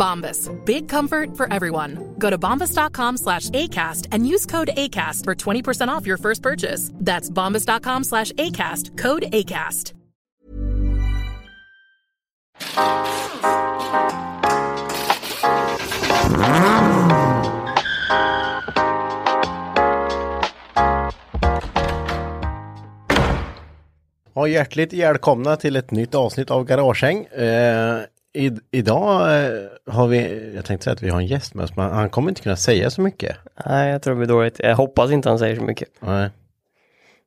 Bombas. Big comfort for everyone. Go to bombas.com slash ACAST and use code ACAST for 20% off your first purchase. That's bombas.com slash ACAST. Code ACAST. Ja, hjärtligt välkomna till ett nytt avsnitt av Garagehäng. Eh, i, idag eh, har vi, jag tänkte säga att vi har en gäst med oss, men han kommer inte kunna säga så mycket. Nej, jag tror det blir dåligt. Jag hoppas inte han säger så mycket. Nej.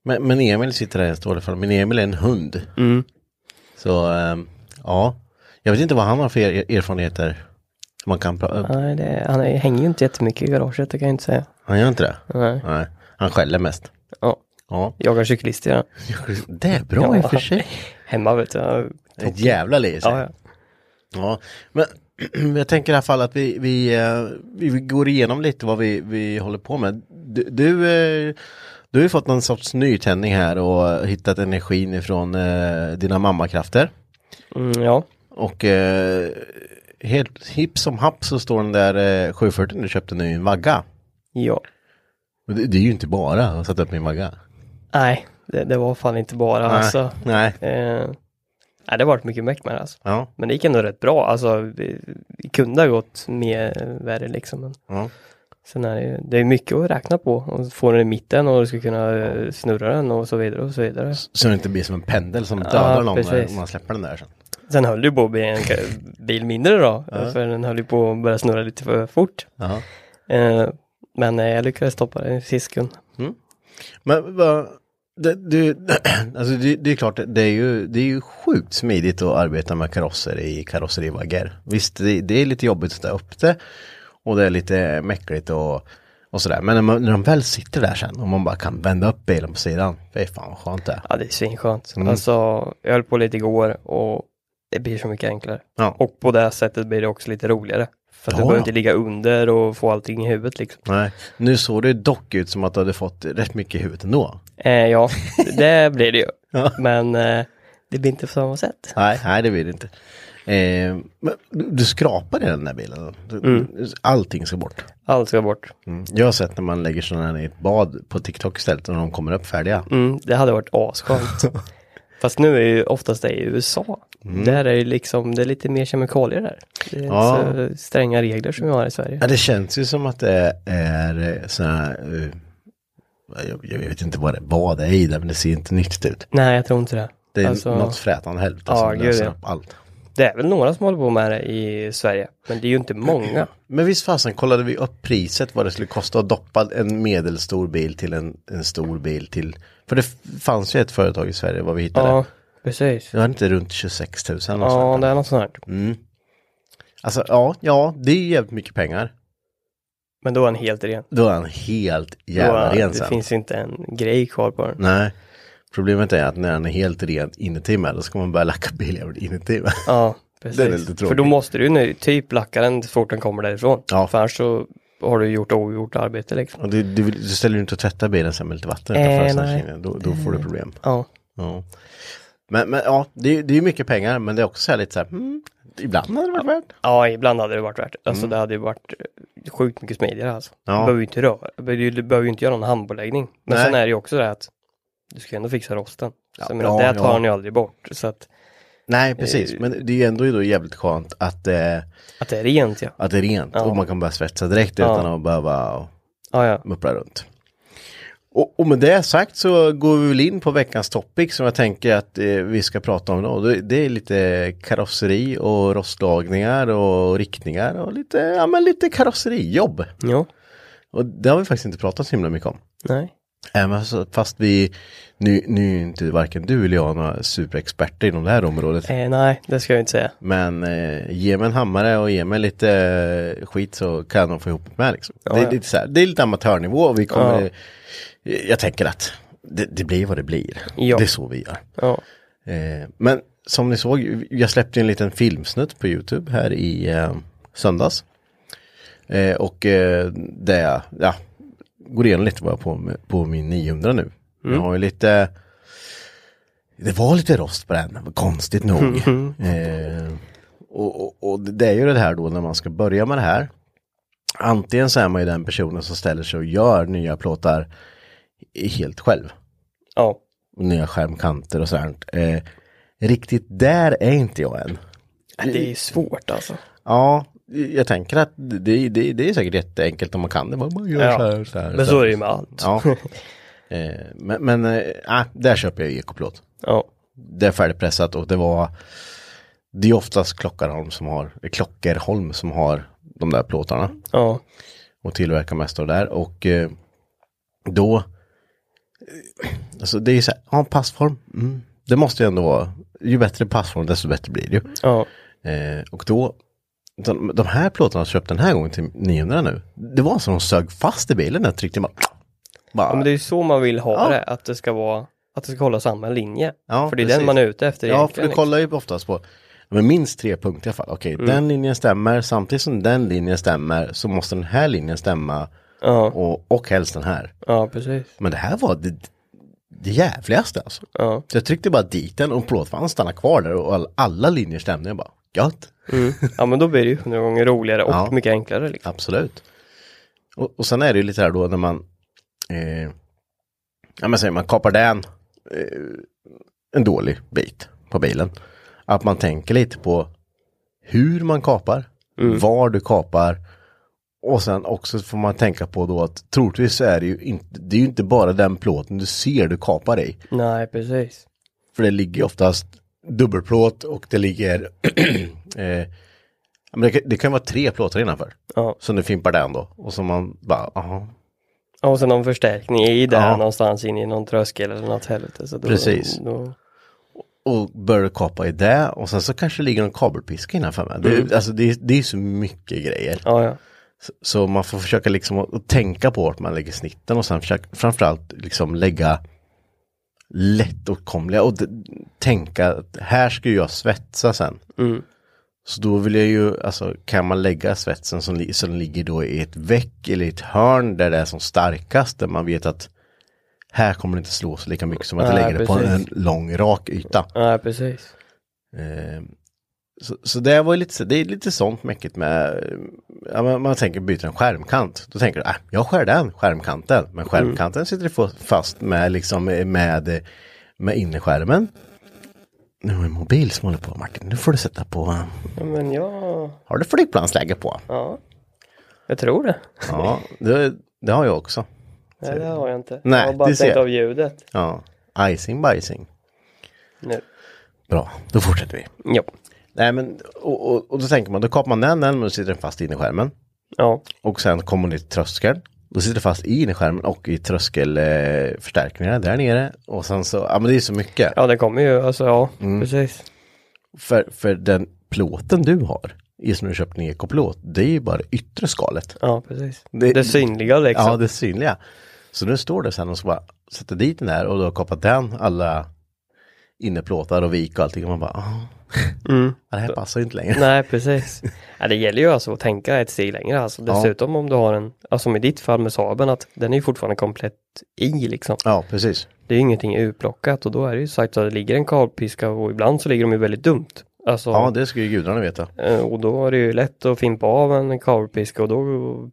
Men, men Emil sitter där i alla fall, men Emil är en hund. Mm. Så, eh, ja. Jag vet inte vad han har för er, erfarenheter. som Man kan prata Nej, det, han är, hänger ju inte jättemycket i garaget, det kan jag inte säga. Han gör inte det? Nej. Nej. Han skäller mest. Ja, Ja. jagar cyklister. Ja. Det är bra i och för sig. Hemma vet jag. Ett jävla liv. Ja, ja. Ja, men jag tänker i alla fall att vi, vi, eh, vi går igenom lite vad vi, vi håller på med. Du, du, eh, du har ju fått någon sorts nytändning här och hittat energin ifrån eh, dina mammakrafter. Mm, ja. Och helt hipp som happ så står den där eh, 740 du köpte nu i en vagga. ja. Det, det är ju inte bara att sätta upp min vagga. Nej, det, det var fan inte bara alltså. Nej. Eh, nej, det har varit mycket meck med det alltså. Ja. Men det gick ändå rätt bra. Alltså, vi, vi kunde ha gått mer värre liksom. Men Ja. sen är det, ju- det är mycket att räkna på. Och få den i mitten och du ska kunna eh, snurra den och så vidare och så vidare. Så det inte blir som en pendel som Ja, dödar någon när precis. man släpper den där sen. Sen höll ju på att bli en bil mindre då. För den höll ju på att börja snurra lite för fort. Ja. Eh, men eh, jag lyckades stoppa den i sist sekund. Men vad, det, du, alltså det, det är klart, det är, ju, det är ju sjukt smidigt att arbeta med karosser i karosserivaggar. Visst, det, det är lite jobbigt att ställa upp det och det är lite mäckligt och, och sådär. Men när, man, när de väl sitter där sen och man bara kan vända upp bilen på sidan, fy fan vad skönt det är. Ja, det är svinskönt. Mm. Alltså, jag höll på lite igår och det blir så mycket enklare. Ja. Och på det sättet blir det också lite roligare. För att Ja. du behöver inte ligga under och få allting i huvudet liksom. Nej, nu såg det dock ut som att du hade fått rätt mycket i huvudet ändå. Eh, ja, det blir det ju. Ja. Men eh, det blir inte på samma sätt. Nej, nej det blir det inte. Eh, men du, skrapar i den där bilen. Du, Allting ska bort. Allt ska bort. Mm. Jag har sett när man lägger sådana här i ett bad på TikTok istället och de kommer upp färdiga. Mm, det hade varit asskönt. Fast nu är ju oftast det i USA. Där är det liksom, det är lite mer kemikalier där. Det är Mm. Ja. inte så stränga regler som vi har i Sverige. Ja, det känns ju som att det är sådana här, eh, jag, jag vet inte vad det, vad det är i det, men det ser inte nyttigt ut. Nej, jag tror inte det. Det är Alltså- något frätande helvete Ja, som löser upp allt. Det är väl några som håller på med det i Sverige. Men det är ju inte många. Men visst fasen kollade vi upp priset vad det skulle kosta att doppa en medelstor bil till en, en stor bil till. För det fanns ju ett företag i Sverige vad vi hittade. Ja, precis. Det var inte runt 26 000 och Ja, sånt. det är något sånt här. Mm. Alltså ja, ja, det är ju jävligt mycket pengar. Men då är han helt ren. Då är han helt jävla ren det sen. finns inte en grej kvar på den. Nej. Problemet är att när han är helt ren inuti med, då ska man börja lacka biljäveln inuti med. Ja, precis. Den är lite För tråkig. då måste du ju nu typ lacka den så fort den kommer därifrån. Ja. För annars så har du gjort ogjort arbete liksom. Och du, du, du ställer ju inte att tvätta bilen sen med lite vatten Eh, utanför nej. äh, då, då får du problem. Ja. Ja. Men, men ja, det, är- är mycket pengar men det är också så här lite så här, mm, ibland hade det varit värt. Ja, ibland hade det varit värt. Alltså det hade ju varit eh, sjukt mycket smidigare alltså. Ja. Du behöver ju inte röra, ju- du behöver ju inte göra någon handpåläggning. Men Nej. sen är det ju också det att du ska ju ändå fixa rosten. Ja, så menar, ja, det tar ja. han ju aldrig bort. Så att, Nej, precis. Eh, Men det är ändå, då jävligt skönt att, eh, att det är rent ja. att det är rent Ja. och man kan börja svetsa direkt Ja. utan att behöva Ja, ja. muppla runt. Och, och med det sagt så går vi väl in på veckans topic som jag tänker att eh, vi ska prata om då. Det, är lite karosseri och rostlagningar och riktningar och lite, ja men lite karosserijobb. Jo. Och det har vi faktiskt inte pratat så himla mycket om. Nej. Även fast vi, nu, nu är inte varken du eller jag några superexperter inom det här området. Eh, nej, det ska jag inte säga. Men eh, ge mig en hammare och ge mig lite eh, skit så kan nog få ihop det med liksom. Ja, det, är ja. lite så här, det är lite amatörnivå vi kommer, jag tänker att det, det blir vad det blir. Ja. Det är så vi gör. Ja. Eh, men som ni såg, jag släppte en liten filmsnutt på YouTube här i eh, söndags. Eh, och eh, jag ja, går igenom lite vad jag på, med, på min 900 nu. Jag har ju lite det var lite rost på den, konstigt nog. eh, och, och, och det är ju det här då när man ska börja med det här. Antingen så är man ju den personen som ställer sig och gör nya plåtar helt själv Ja. och nya skärmkanter och sånt. Eh, riktigt där är inte jag än. Det är svårt alltså. Ja, jag tänker att det, det, det är säkert jätteenkelt om man kan det. Man gör Ja. så här, så här. Men så är det ju med allt. Ja. eh, men men eh, ah, där köper jag ekoplåt. Ja. Det är färdigpressat och det var Det är oftast Klockarholm som har Klockerholm som har de där plåtarna Ja. och tillverkar mest av det där och eh, då eh, Alltså det är ju så här, ja en passform, mm, det måste ju ändå vara, ju bättre passform desto bättre blir det ju. Ja. Eh, och då, de, de här plåtarna jag köpt den här gången till 900 nu, det var som de sög fast i bilen när jag tryckte bara, bara ja men det är så man vill ha Ja. det. Att det ska vara, att det ska hålla samma linje. Ja, för det är precis. den man är ute efter Ja, för du kollar ju oftast på men minst tre punkter i alla fall. Okej, den linjen stämmer, samtidigt som den linjen stämmer så måste den här linjen stämma Ja, och, och helst den här. ja precis. Men det här var det, det jävligaste alltså. Ja. Så jag tryckte bara dit den och plåtfann stannade kvar där och all, alla linjer stämde. Jag bara, gött. Mm. Ja men då blir det ju hundra gånger roligare och Ja. mycket enklare liksom. Absolut. Och, och sen är det ju lite här då när man, eh, ja men säger man kapar den eh, en dålig bit på bilen. Att man tänker lite på hur man kapar, var du kapar och sen också får man tänka på då att troligtvis är det ju inte, det är ju inte bara den plåten du ser du kapar i. Nej precis. För det ligger ju oftast dubbelplåt och det ligger eh, det, kan, det kan vara tre plåtar innanför. Ja. Som du fimpar den då. Och så man bara, aha. Ja, Och sen någon förstärkning i där Ja. någonstans in i någon tröskel eller något helvete. Så då, Precis. Då, Och börjar kapa i det och sen så kanske det ligger en kabelpiska innanför med. Det, är- Alltså det, det är så mycket grejer. ja ja. Så, så man får försöka liksom att, att tänka på vart man lägger snitten och sen försöka framförallt liksom lägga lättåtkomliga och tänka att här ska jag svetsa sen. Mm. Så då vill jag ju, alltså kan man lägga svetsen som, som ligger då i ett väck eller i ett hörn där det är som starkast, där man vet att här kommer det inte slå så lika mycket som att jag lägger det på en lång rak yta. Ja precis. Eh, så, så det var lite, det är lite sånt mäckigt med, ja, man, man tänker byta en skärmkant. Då tänker du, äh, jag skär den skärmkanten. Men skärmkanten sitter få- fast med liksom med, med innerskärmen. Nu är det mobil som håller på Martin, nu får du sätta på, Ja, men ja, har du flygplansläge på? ja. Jag tror det. Ja, det, det har jag också. Nej det har jag inte. Nej, jag har bara stängt jag. av ljudet. Ja, icing bajsing. Nu. Bra, då fortsätter vi. Ja. Nej men, och, och, och då tänker man, då kapar man den, den och sitter den fast inne i skärmen. Ja. Och sen kommer man till tröskeln. Då sitter det fast i innerskärmen och i tröskelförstärkningarna förstärkningarna där nere. Och sen så, ja men det är så mycket. ja det kommer ju, alltså ja, Mm. precis. För, för den plåten du har, i som du köpt en ekoplåt, det är ju bara yttre skalet. Ja precis. Det- Det, synliga liksom. Ja, det synliga. Så nu står det sen och ska bara sätta dit den där och du har kapat den, alla innerplåtar och vik och allting. Och man bara, ah. Mm. Ja, det här passar ju inte längre. Nej, precis. Ja, det gäller ju alltså att tänka ett steg längre. Alltså. Dessutom om du har en, alltså som i ditt fall med Saaben, att den är ju fortfarande komplett i liksom. Ja, precis. Det är ju ingenting utplockat och då är det ju sagt att det ligger en kavpiska och ibland så ligger de ju väldigt dumt. Alltså, Ja, det ska ju gudarna veta. eh, och då är det ju lätt att fimpa av en kavpiska och då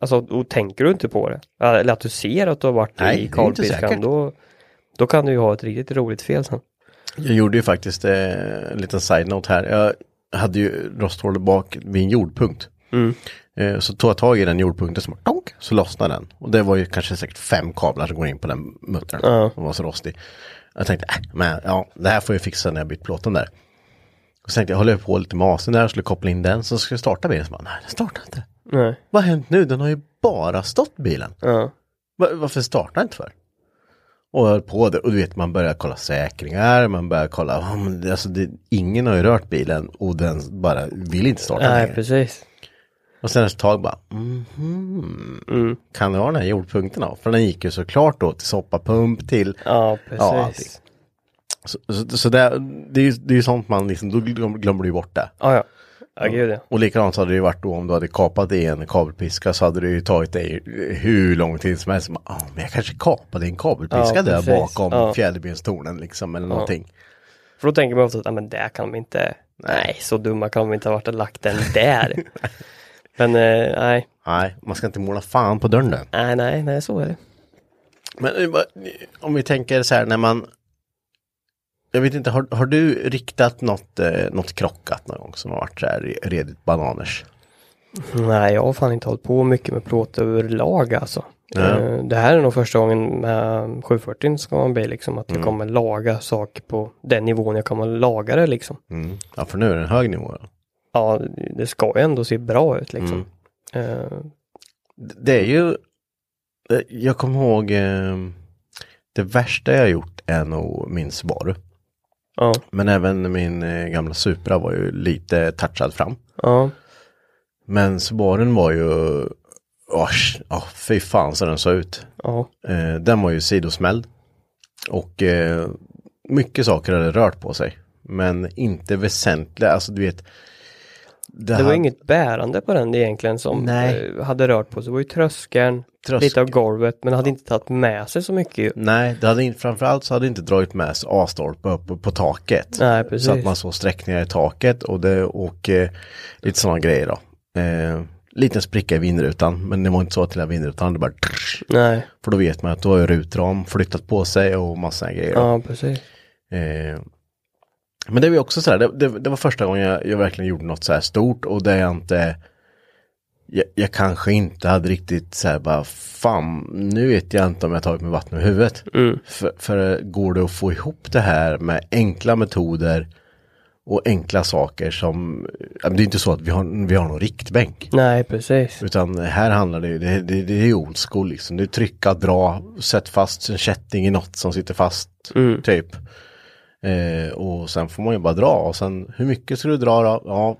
Alltså, och tänker du inte på det, eller att du ser att du har varit Nej, i säkert. då, då kan du ju ha ett riktigt roligt fel sen. Jag gjorde ju faktiskt eh, en liten side-note här. Jag hade ju rosthålet bak vid en jordpunkt. Mm. Eh, så tog jag tag i den jordpunkten som donk, så lossnade den. Och det var ju kanske säkert fem kablar som går in på den muttern. Ja. Som var så rostig. Jag tänkte, äh, men ja, det här får jag fixa när jag bytt plåten där. Och så tänkte jag, håller jag på lite med asen där, skulle koppla in den, så ska jag starta bilen. Så bara, nej, den startar inte. Nej. Vad har hänt nu? Den har ju bara stått bilen. Ja. Va- Varför startar den inte för? Och höll på det och du vet man börjar kolla säkringar, man börjar kolla, ja, men alltså det, ingen har ju rört bilen och den bara vill inte starta Nej, längre. precis. Och sen ett tag bara, mhm, Mm. kan det vara den här jordpunkten då? För den gick ju såklart då till soppapump till, Ja, Ja, allting. precis. så, så, så det, det, är ju, det är ju sånt man liksom, då glöm- glömmer du ju bort det. Ja, ja. Ja, gud ja. Och likadant hade det ju varit då om du hade kapat i en kabelpiska så hade det ju tagit dig hur lång tid som helst. Ja, men jag kanske kapade en kabelpiska Ja, där precis. bakom Ja. fjäderbenstornen liksom eller någonting. För då tänker man ofta att, "Ah, men där kan de inte, nej, så dumma kan de inte ha varit och lagt den där. men eh, nej, Nej, man ska inte måla fan på dörren nej, nej, nej, så är det. Men eh, om vi tänker så här när man jag vet inte, har, har du riktat något, eh, något krockat någon gång som har varit så här redigt bananers? Nej, jag har fan inte hållit på mycket med plåt överlag alltså. Eh, Det här är nog första gången med 740 ska man bli liksom att jag Mm. kommer laga saker på den nivån jag kommer laga det liksom. Mm. Ja, för nu är det en hög nivå. Då. Ja, det ska ju ändå se bra ut liksom. Mm. Eh, Det är ju, eh, jag kommer ihåg, det värsta jag gjort är nog min Subaru. Ja, Men även min eh, gamla Supra var ju lite touchad fram. ja, Men Subarun var ju, åh, oh, fy fan så den såg ut. ja, Eh, den var ju sidosmälld. Och eh, mycket saker hade rört på sig. Men inte väsentliga, alltså du vet. Det var hade- inget bärande på den egentligen som Nej. eh, hade rört på sig. Det var ju tröskeln, Tröskeln. lite av golvet, men hade inte tagit med sig så mycket. Nej, det hade inte, framförallt så hade det inte dragit med sig A-stolpe upp på taket. Nej, precis. Så att man såg sträckningar i taket och, det, och eh, lite sådana grejer då. Eh, liten spricka i vindrutan, men det var inte så till den vindrutan, det bara Nej, För då vet man att då har rutram flyttat på sig och massa grejer. då. ja precis. Eh, men det var också så här, det, det, det var första gången jag, jag verkligen gjorde något så här stort och det jag inte jag, jag kanske inte hade riktigt så här bara fan, nu vet jag inte om jag tagit med vatten över huvudet. Mm. För, för går det att få ihop det här med enkla metoder och enkla saker som, det är inte så att vi har, vi har någon riktbänk. Nej, precis. Utan här handlar det ju, det, det, det är old school liksom. Det är trycka, dra, sätt fast en kätting i något som sitter fast, Mm. typ. Eh, och sen får man ju bara dra och sen hur mycket ska du dra då? Ja,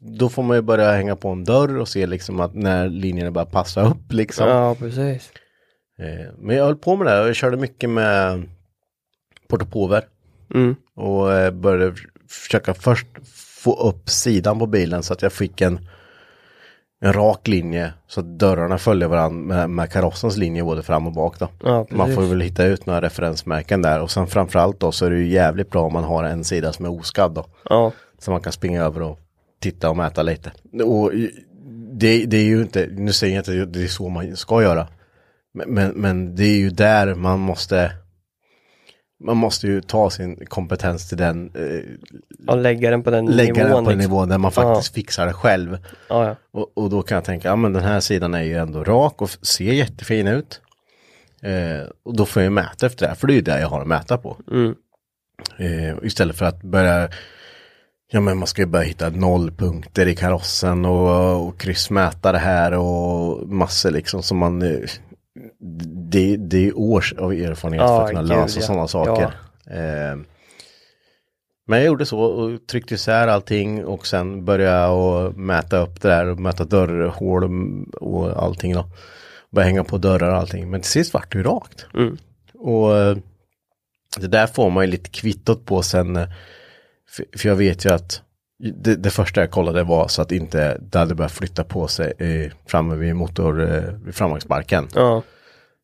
då får man ju börja hänga på en dörr och se liksom att när linjerna börjar passa upp liksom. Ja, precis. Eh, men jag höll på med det, här och jag körde mycket med portopover. Mm. Och eh, började försöka först få upp sidan på bilen så att jag fick en, en rak linje så att dörrarna följde varandra med, med karossens linje både fram och bak då. Ja, man får väl hitta ut några referensmärken där och sen framförallt då så är det ju jävligt bra om man har en sida som är oskadd då. Ja, Så man kan springa över och titta och mäta lite. Och det, det är ju inte, nu säger jag inte att det är så man ska göra. Men, men, men det är ju där man måste man måste ju ta sin kompetens till den, eh, och lägga den på den lägga nivån. den på en liksom. nivå där man faktiskt fixar det själv. Ja, ja. Och, och då kan jag tänka, ja men den här sidan är ju ändå rak och ser jättefin ut. Eh, och då får jag mäta efter det, för det är ju det jag har att mäta på. Mm. Eh, istället för att börja, ja men man ska ju börja hitta nollpunkter i karossen och, och kryssmäta det här och massor liksom som man, eh, det, det är års av erfarenhet Ja, för att kunna gud, lösa ja. sådana saker. Eh, men jag gjorde så och tryckte isär allting och sen började jag mäta upp det där och mäta dörrhål och, och allting då. Började hänga på dörrar och allting. Men till sist vart det ju rakt. Mm. Och eh, det där får man ju lite kvittot på sen. eh, För, jag vet ju att det, det första jag kollade var så att inte det hade börjat flytta på sig eh, framme vid motor, eh, vid framvagnsbalken. Ja,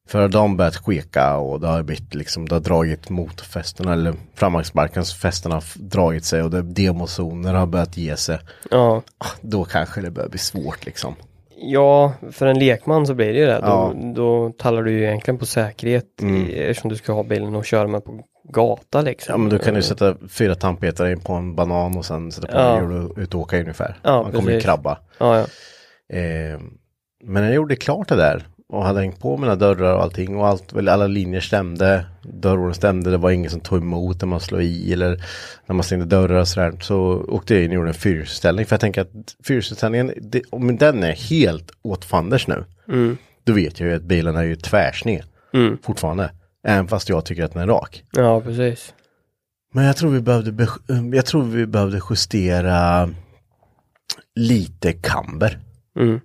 För de börjat skeka och det har blivit liksom, det har dragit motorfästena eller framvagnsbalkens fästena har dragit sig och det, demozoner har börjat ge sig. ja. Ah, Då kanske det börjar bli svårt liksom. Ja, för en lekman så blir det ju det. Ja. Mm. Då, då talar du ju egentligen på säkerhet i- eftersom du ska ha bilen och köra med på gata liksom. Ja men du kan ju sätta fyra tandpetare in på en banan och sen sätta på Ja. en hjul och ut och åka ungefär. Ja, Man kommer ju precis. krabba. Ja, ja. Eh, men jag gjorde klart det där och hade hängt på mina dörrar och allting och allt, väl alla linjer stämde. Dörrarna stämde, det var ingen som tog emot när man slog i eller när man stängde dörrar och sådär. Så åkte jag in och gjorde en fyrhjulsställning för jag tänker att fyrhjulsställningen, det- om den är helt åt fanders nu. Då vet jag ju att bilen är ju tvärsned fortfarande. Även fast jag tycker att den är rak. ja, precis. Men jag tror vi behövde, be- jag tror vi behövde justera lite kamber. Mm.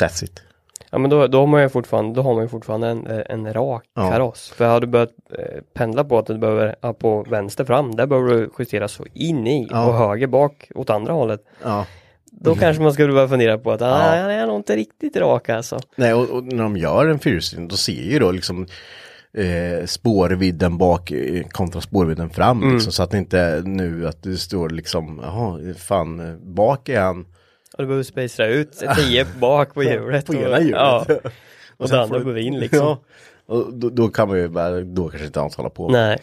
That's it. Ja men då, då har man ju fortfarande, då har man ju fortfarande en, en rak Ja. kaross. För har du börjat eh, pendla på att du behöver, ja, på vänster fram, där behöver du justera så in i Ja. och höger bak åt andra hållet. Ja. Då kanske man skulle börja fundera på att ah, Ja. han är nog inte riktigt rak alltså. Nej, och, och när de gör en fyrhjulsdriven då ser ju då liksom eh, spårvidden bak eh, kontra spårvidden fram. Mm. Liksom, så att det inte nu att det står liksom, jaha, fan, eh, bak är han. Och du behöver spacea ut 10 bak på hjulet. På och- ena hjulet. Ja. Och sen det andra behöver in liksom. Ja. Och då, då kan man ju bara, då kanske inte alls hålla på. Nej.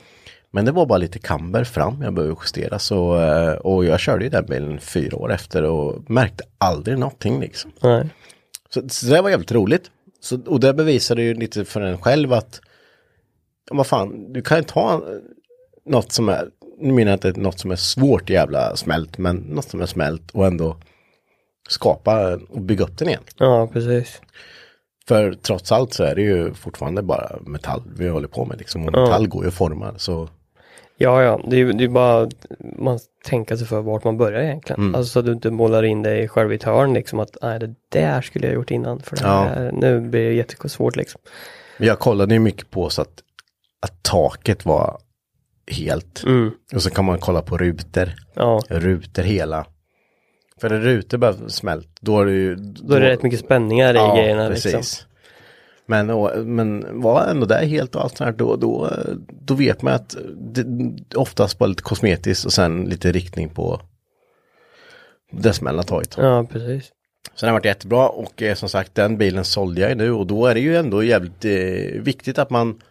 Men det var bara lite kamber fram jag behövde justera så, eh, och jag körde ju den bilen fyra år efter och märkte aldrig någonting liksom. Nej. Så, så det var jävligt roligt. Så, och det bevisade ju lite för en själv att, vad fan, du kan ju ta något som är, nu menar jag inte något som är svårt jävla smält, men något som är smält och ändå skapa och bygga upp den igen. Ja, precis. För trots allt så är det ju fortfarande bara metall vi håller på med liksom. Och metall går ju att forma. Så Ja, ja, det är ju bara man tänker sig för vart man börjar egentligen. Mm. Alltså så att du inte målar in dig själv i ett hörn liksom att nej, det där skulle jag gjort innan för det Ja. här, nu blir det jättesvårt liksom. Jag kollade ju mycket på så att, att taket var helt. Mm. Och så kan man kolla på rutor. Ja, Rutor hela. För när rutor bara smält, då är det ju... då är det rätt mycket spänningar i ja, grejerna precis. liksom. Men, och, men var ändå där helt och allt sånt här, då, då, då vet man att det oftast bara lite kosmetiskt och sen lite riktning på det smällna taget. Ja, precis. Så den har varit jättebra och eh, som sagt den bilen sålde jag ju nu och då är det ju ändå jävligt eh, viktigt att man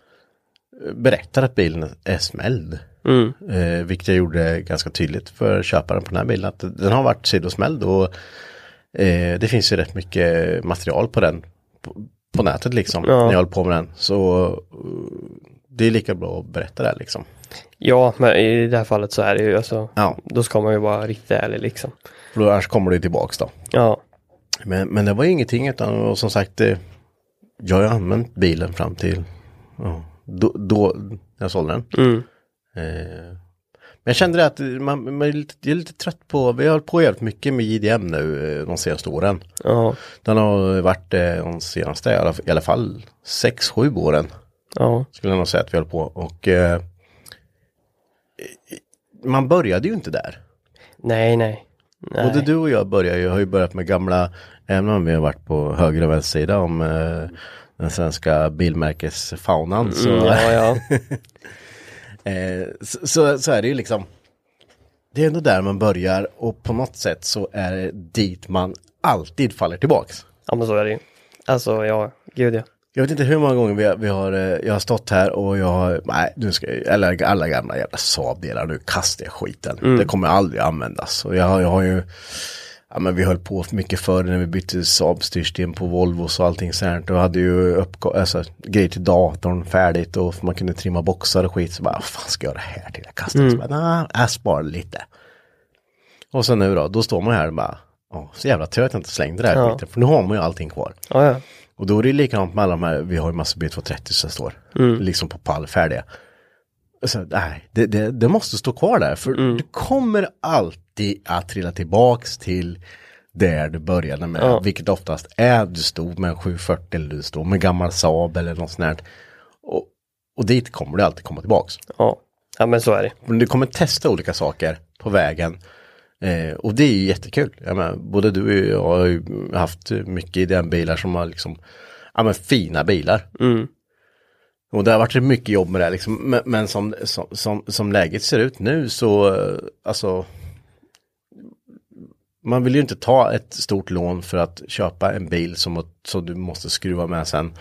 eh, berättar att bilen är smälld. Mm. Eh, vilket jag gjorde ganska tydligt för köparen på den här bilen att den har varit sidosmälld och eh, det finns ju rätt mycket material på den på, på nätet liksom Ja. när jag håller på med den. Så eh, det är lika bra att berätta det här, liksom. Ja, men i det här fallet så är det ju alltså, Ja, då ska man ju vara riktigt ärlig liksom. för då annars kommer det tillbaks då. Ja, Men, men det var ju ingenting utan och som sagt eh, jag har använt bilen fram till ja, då, då jag sålde den. mm. Eh, men jag kände att man, man är lite, jag är lite trött på, vi har hållit på jävligt mycket med JDM nu eh, de senaste åren. ja, Den har varit eh, de senaste i alla, fall 6-7 åren ja, skulle jag nog säga att vi håller på och eh, man började ju inte där. nej, nej. nej. Både du och jag börjar ju, har ju börjat med gamla, även om vi har varit på höger och vänster sida om eh, den svenska bilmärkesfaunan. Så, Mm, ja, ja. eh, så, så, så är det ju liksom, det är ändå där man börjar och på något sätt så är det dit man alltid faller tillbaks. ja, men så är det ju. Alltså, ja, gud ja. Jag vet inte hur många gånger vi har, vi har, eh, jag har stått här och jag har, nej nu ska jag, alla, alla gamla jävla Saab-delar, nu kastar jag skiten. Det kommer aldrig användas. Och jag, jag har ju, ja men vi höll på mycket förr när vi bytte Saab-styrsystem på Volvo och allting sånt. Och hade ju uppgå- alltså, grejer till datorn färdigt och man kunde trimma boxar och skit. Så bara, vad fan ska jag göra det här till? Jag kastar mm. nej, jag sparar lite. Och sen nu då, då står man här och bara, ja, så jävla tur att jag inte slängde det här Ja. skiten. För nu har man ju allting kvar. Ja, ja. Och då är det likadant med alla de här, vi har ju massa B230 som står liksom på pall färdiga. Så, nej, det, det, det måste stå kvar där för du kommer alltid att trilla tillbaks till där du började med, Ja. vilket oftast är du stod med en 740 eller du stod med gammal Saab eller något sånt här. Och, och dit kommer du alltid komma tillbaks. Ja, ja men så är det. Du kommer testa olika saker på vägen. Eh, och det är ju jättekul. Jag menar, både du och jag har ju haft mycket i den bilar som har liksom, ja men fina bilar. Och det har varit mycket jobb med det liksom. Men, men som, som, som, som läget ser ut nu så, eh, alltså. Man vill ju inte ta ett stort lån för att köpa en bil som, som du måste skruva med sen.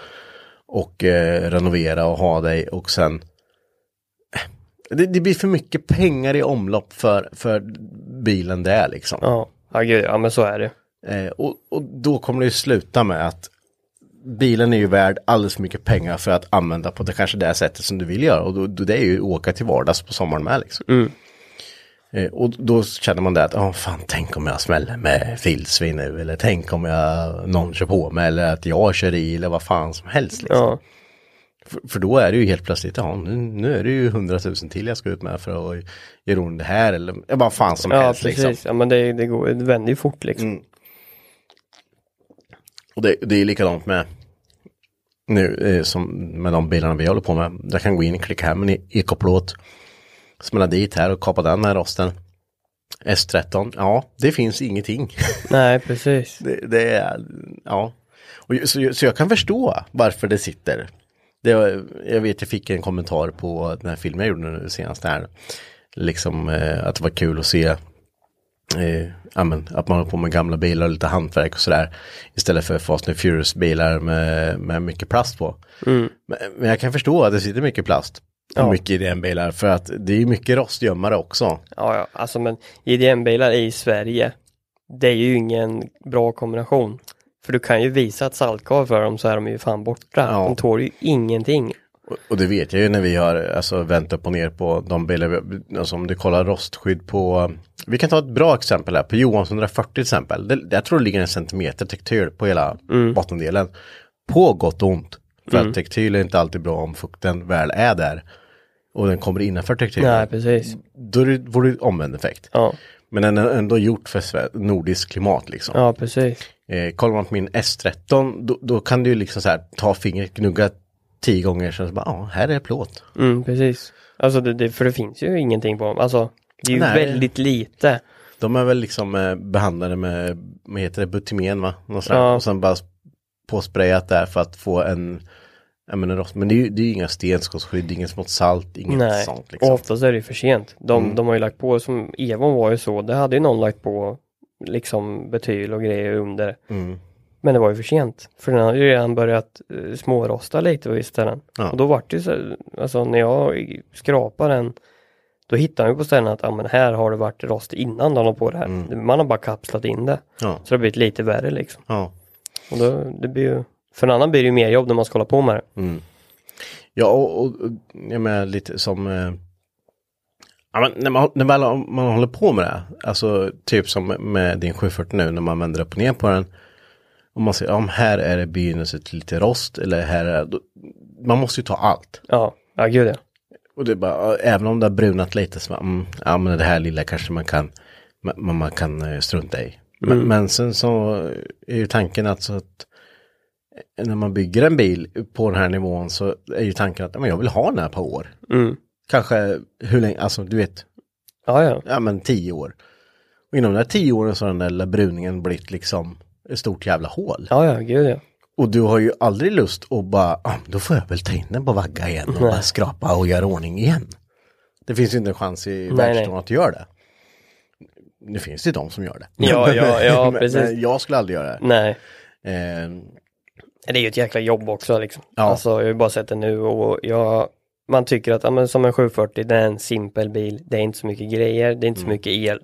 Och eh, renovera och ha dig och sen. Det, det blir för mycket pengar i omlopp för, för bilen det är liksom. Ja, ja gud, ja men så är det. Eh, och, och då kommer det ju sluta med att bilen är ju värd alldeles för mycket pengar för att använda på det kanske det sättet som du vill göra. Och då, då det är ju åka till vardags på sommaren med liksom. Eh, och då känner man det att, ja fan tänk om jag smäller med filsvin nu. Eller tänk om jag, någon kör på mig. Eller att jag kör i eller vad fan som helst. Liksom. Ja, För, för då är det ju helt plötsligt, ja nu, nu är det ju hundratusen till jag ska ut med för att göra ordning det här. Eller vad fan som ja helst precis. liksom. Ja men det, det, går, det vänder ju fort liksom. Mm. Och det, det är likadant med nu eh, som med de bilarna vi håller på med. Jag kan gå in, klicka hem en e- ekoplåt, smälla dit här och kapa den här rosten. S13, ja det finns ingenting. Nej, precis. det, det är, ja. Och, så, så jag kan förstå varför det sitter. Det, jag vet jag fick en kommentar på den här filmen jag gjorde nu senast här. Liksom eh, att det var kul att se eh, ja, men, att man håller på med gamla bilar och lite hantverk och sådär. Istället för Fast and Furious bilar med, med mycket plast på. Men, men jag kan förstå att det sitter mycket plast. Ja. mycket i den bilar för att det är mycket rostgömmare också. Ja, ja, alltså men IDM-bilar i Sverige, det är ju ingen bra kombination. För du kan ju visa ett saltkar för dem så är de ju fan borta. Ja. De tål ju ingenting. Och- Och det vet jag ju när vi har alltså, vänt upp och ner på de bilar, alltså om du kollar rostskydd på, vi kan ta ett bra exempel här, på Johans 140 till exempel. Det, jag tror det ligger en centimeter tektyl på hela bottendelen. På gott och ont. För att tektyl är inte alltid bra om fukten väl är där. Och den kommer innanför tektylen. Nej, precis. Då är det, vore det omvänd effekt. Ja, Men den är ändå gjort för nordiskt klimat liksom. ja precis. Eh, kollar man på min S13 då, då kan du ju liksom så här ta fingret, gnugga tio gånger så bara, ja här är plåt. Mm, precis. Alltså det, det, för det finns ju ingenting på dem. Alltså det är ju Nej. väldigt lite. De är väl liksom eh, behandlade med, vad heter det, butimen va? Ja. Och sen bara påsprayat där för att få en, jag menar rost. Men det är ju det är ju inga stenskottsskydd, inget smått salt, inget Nej, sånt liksom. och oftast är det ju för sent. De, Mm. de har ju lagt på, som Evon var ju så, det hade ju någon lagt på liksom betyl och grejer under. Mm. Men det var ju för sent. För den hade ju redan börjat uh, smårosta lite på vissa ställen. Ja. Och då vart det ju så, alltså när jag skrapade den, då hittade ju på ställen att, ja men här har det varit rost innan de la på det här. Mm. Man har bara kapslat in det. Ja, Så det har blivit lite värre liksom. ja. Och då, det blir ju, för en annan blir det ju mer jobb när man ska hålla på med det. Mm. Ja, och, och, jag menar lite som eh, ja, men när, man, när man, man håller på med det, alltså typ som med din 740 nu när man vänder upp och ner på den. Och man ja men här är det begynnelse till lite rost eller här är då, man måste ju ta allt. Ja, ja gud ja. Och det är bara, även om det har brunat lite så, mm, ja men det här lilla kanske man kan, man, man kan eh, strunta i. Men, men sen så är ju tanken alltså att när man bygger en bil på den här nivån så är ju tanken att men jag vill ha den här på år. Mm. Kanske hur länge, alltså du vet, Ja, ja. ja men tio år. Och inom de här tio åren så har den där lilla bruningen blivit liksom ett stort jävla hål. Ja, ja, gud ja. Och du har ju aldrig lust att bara, ah, då får jag väl ta in den på vagga igen och bara skrapa och göra ordning igen. Det finns ju inte en chans i världshistorien att du gör det. Nu finns det ju de som gör det. Ja, ja, ja, precis. Men jag skulle aldrig göra det. Nej. Eh, Det är ju ett jäkla jobb också liksom. Ja. Alltså jag har ju bara sett det nu och jag Man tycker att, ja men som en 740 det är en simpel bil. Det är inte så mycket grejer, det är inte så mycket el.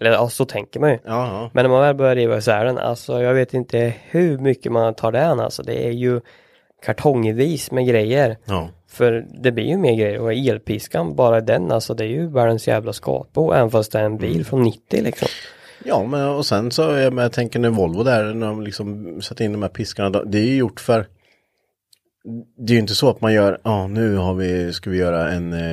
Eller ja, så tänker man ju. ja, ja. Men när man väl börjar riva isär den, alltså jag vet inte hur mycket man tar den alltså. Det är ju kartongvis med grejer. ja. För det blir ju mer grejer och elpiskan, bara den alltså det är ju världens jävla skapbo även fast det är en bil från 90 liksom. Ja, men och sen så, jag, jag tänker när Volvo där, när de liksom satte in de här piskarna, det är ju gjort för det är ju inte så att man gör, ja nu har vi, ska vi göra en eh,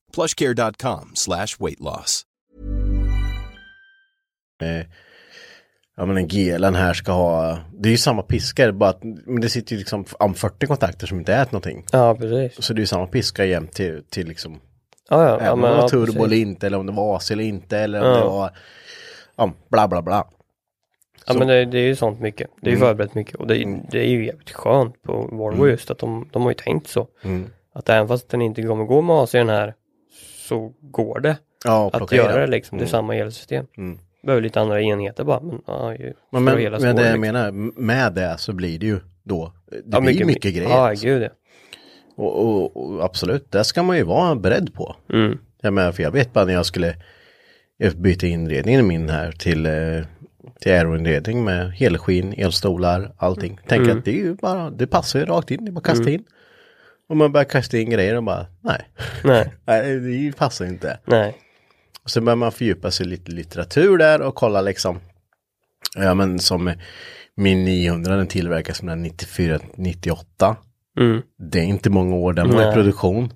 plushcare.com slash weight loss. Ja men en GLN här ska ha, det är ju samma piskor, bara att men det sitter ju liksom om 40 kontakter som inte äter någonting. Ja, precis. Så det är ju samma piska jämt till, till liksom, Ja, ja, ja, även om men, det var ja, turbo precis. eller inte, eller om det var AC eller inte, eller om Ja. det var, ja, bla bla bla. Ja Så- men det, det är ju sånt mycket. Det är ju Mm. förberett mycket och det, det är ju jävligt skönt på Volvo just att de, de har ju tänkt så. Mm. Att även fast den inte kommer gå med AC den här så går det Ja, att göra det liksom. Det är Mm. samma elsystem. Mm. Behöver lite andra enheter bara men ja, ju, Men, men, men det spår, jag liksom. menar, med det så blir det ju då, det Ja, blir mycket, mycket grejer. Ja, alltså. gud ja. och, och, och absolut, det ska man ju vara beredd på. Mm. Jag menar, för jag vet bara när jag skulle byta inredningen min här till, eh, till aeroinredning med helskinn, elstolar, allting. Tänk Mm. att det är ju bara, det passar ju rakt in, det är bara att kasta in. Och man börjar kasta in grejer och bara, nej. Nej, nej det passar inte. nej. Och sen börjar man fördjupa sig lite litteratur där och kolla liksom, ja men som min 900 den tillverkas med 94-98. Mm. Det är inte många år den var i produktion.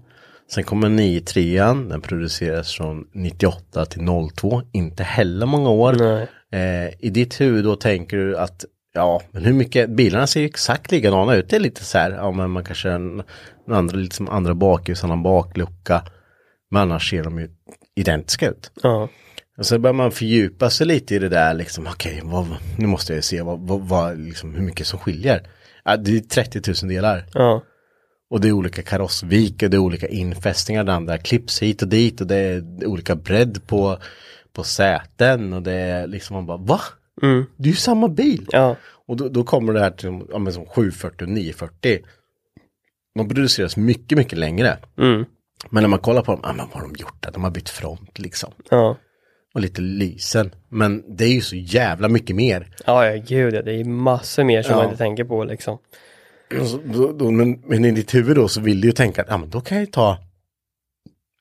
Sen kommer 93 den produceras från 98 till 02, inte heller många år. Eh, I ditt huvud då tänker du att ja, men hur mycket, bilarna ser ju exakt likadana ut. Det är lite så här, ja men man kanske en, en andra, lite som andra bakljus, annan baklucka. Men annars ser de ju identiska ut. Ja. Och så börjar man fördjupa sig lite i det där liksom, okej, vad, nu måste jag se vad, vad, vad, liksom, hur mycket som skiljer. Ja, det är 30 000 delar. Ja. Och det är olika karossvik och det är olika infästningar, det andra klipps hit och dit och det är olika bredd på, på säten och det är liksom man bara, va? Mm. Det är ju samma bil! Ja. Och då, då kommer det här till ja, men som 740 och 940. De produceras mycket, mycket längre. Mm. Men när man kollar på dem, ja men vad har de gjort där? De har bytt front liksom. Ja. Och lite lysen. Men det är ju så jävla mycket mer. Ja, ja, gud ja. Det är massor mer som Ja. man inte tänker på liksom. Så- Då, då, men, men i ditt huvud då så vill du ju tänka att ja men då kan jag ju ta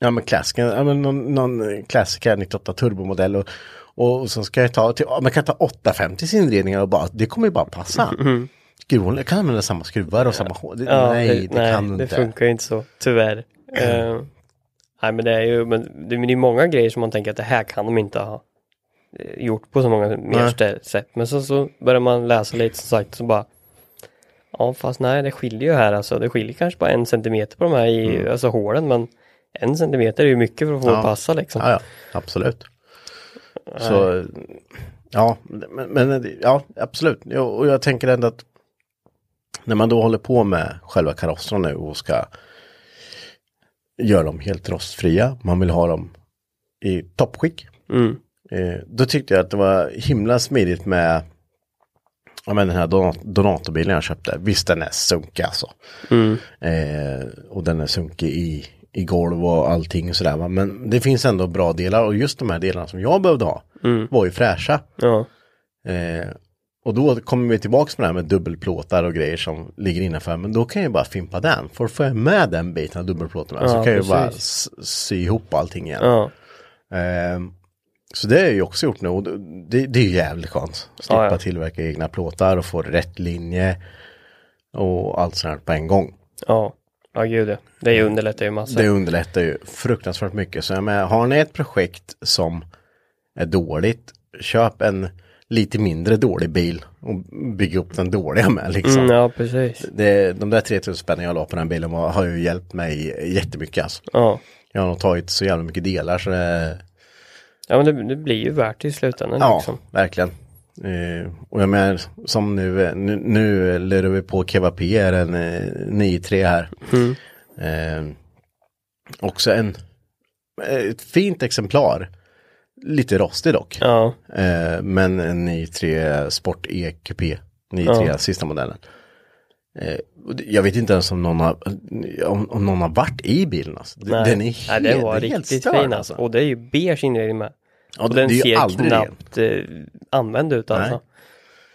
Ja men klassiken, ja men någon, någon klassiker 98 turbomodell och, och så ska jag ta till, man kan ta 850 inredningar och bara, det kommer ju bara passa. Skruvarna, jag kan använda samma skruvar och samma hår. Det, Ja, nej, det, kan du det inte. funkar ju inte så, tyvärr. Eh, nej men det är ju, men det, men det är många grejer som man tänker att det här kan de inte ha eh, gjort på så många mer sätt. Men så, så börjar man läsa lite som sagt så bara Ja fast nej det skiljer ju här alltså. Det skiljer kanske bara en centimeter på de här i, alltså hålen men en centimeter är ju mycket för att få Ja. passa liksom. Ja, ja, absolut. Så, ja, men, men ja, absolut. Och jag tänker ändå att när man då håller på med själva karossen nu och ska göra dem helt rostfria, man vill ha dem i toppskick. Mm. Eh, då tyckte jag att det var himla smidigt med ja, men den här Donat- Donato-bilen jag köpte. Visst den är sunkig alltså. Mm. Eh, och den är sunkig i, i golv och allting och sådär. va. Men det finns ändå bra delar och just de här delarna som jag behövde ha Mm. var ju fräscha. Ja. Eh, och då kommer vi tillbaks med det här med dubbelplåtar och grejer som ligger innanför. Men då kan jag bara fimpa den. För får jag med den biten av dubbelplåtarna så Ja, kan jag bara precis. sy ihop allting igen. Ja. Eh, så det har jag ju också gjort nu och det, det är ju jävligt skönt. Slippa ja. tillverka egna plåtar och få rätt linje. Och allt sånt här på en gång. Ja. Ja gud ja. Det underlättar ju massor. Det underlättar ju fruktansvärt mycket. Så jag menar, har ni ett projekt som är dåligt, köp en lite mindre dålig bil och bygg upp den dåliga med liksom. Mm, ja precis. det, de där 3000 spänn jag la på den bilen var, har ju hjälpt mig jättemycket alltså. Ja. Jag har nog tagit så jävla mycket delar så det, Ja men det, det blir ju värt i slutändan ja, liksom. verkligen. Eh, och jag menar, som nu, eh, nu, nu lurar vi på Keva P är en eh, 9-3 här. Eh, också en, ett fint exemplar. Lite rostig dock. Ja, Eh, men en 9-3 Sport E-kupé. 9-3 Ja. sista modellen. Eh, jag vet inte ens om någon har, om, om någon har varit i bilen alltså. Nej. Den är helt, nej, den var helt riktigt störd, fin alltså. Och det är ju beige inredning med. Ja, den ser aldrig knappt eh, använd ut alltså. Nej.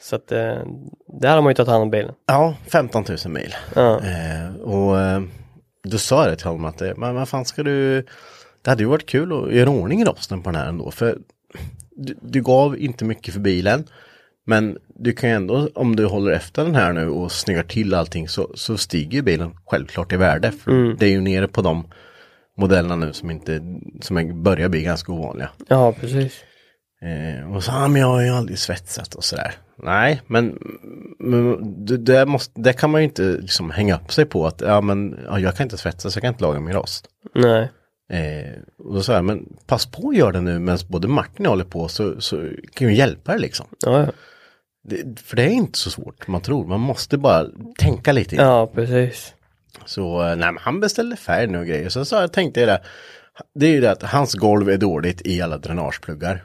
Så att eh, där har man ju tagit hand om bilen. Ja, 15 000 mil. Ja. Eh, och eh, då sa jag det till honom att, eh, men vad fan ska du, det hade ju varit kul att göra ordning i rosten på den här ändå. För du, du gav inte mycket för bilen. Men du kan ju ändå, om du håller efter den här nu och snyggar till allting så, så stiger bilen självklart i värde. För det är ju nere på de modellerna nu som inte, som börjar bli ganska ovanliga. ja, precis. Eh, och så, ah, men jag har ju aldrig svetsat och sådär. Nej, men, men det, det, måste, det kan man ju inte liksom hänga upp sig på att, ja men, ja, jag kan inte svetsa så jag kan inte laga min rost. Nej. Eh, och då sa jag, men pass på att göra det nu medan både Martin och jag håller på så, så kan vi hjälpa dig liksom. Ja, ja. Det, för det är inte så svårt man tror, man måste bara tänka lite. ja precis. Så, eh, nej men han beställde färg nu och grejer. Så, så jag tänkte jag det, det är ju det att hans golv är dåligt i alla dränagepluggar.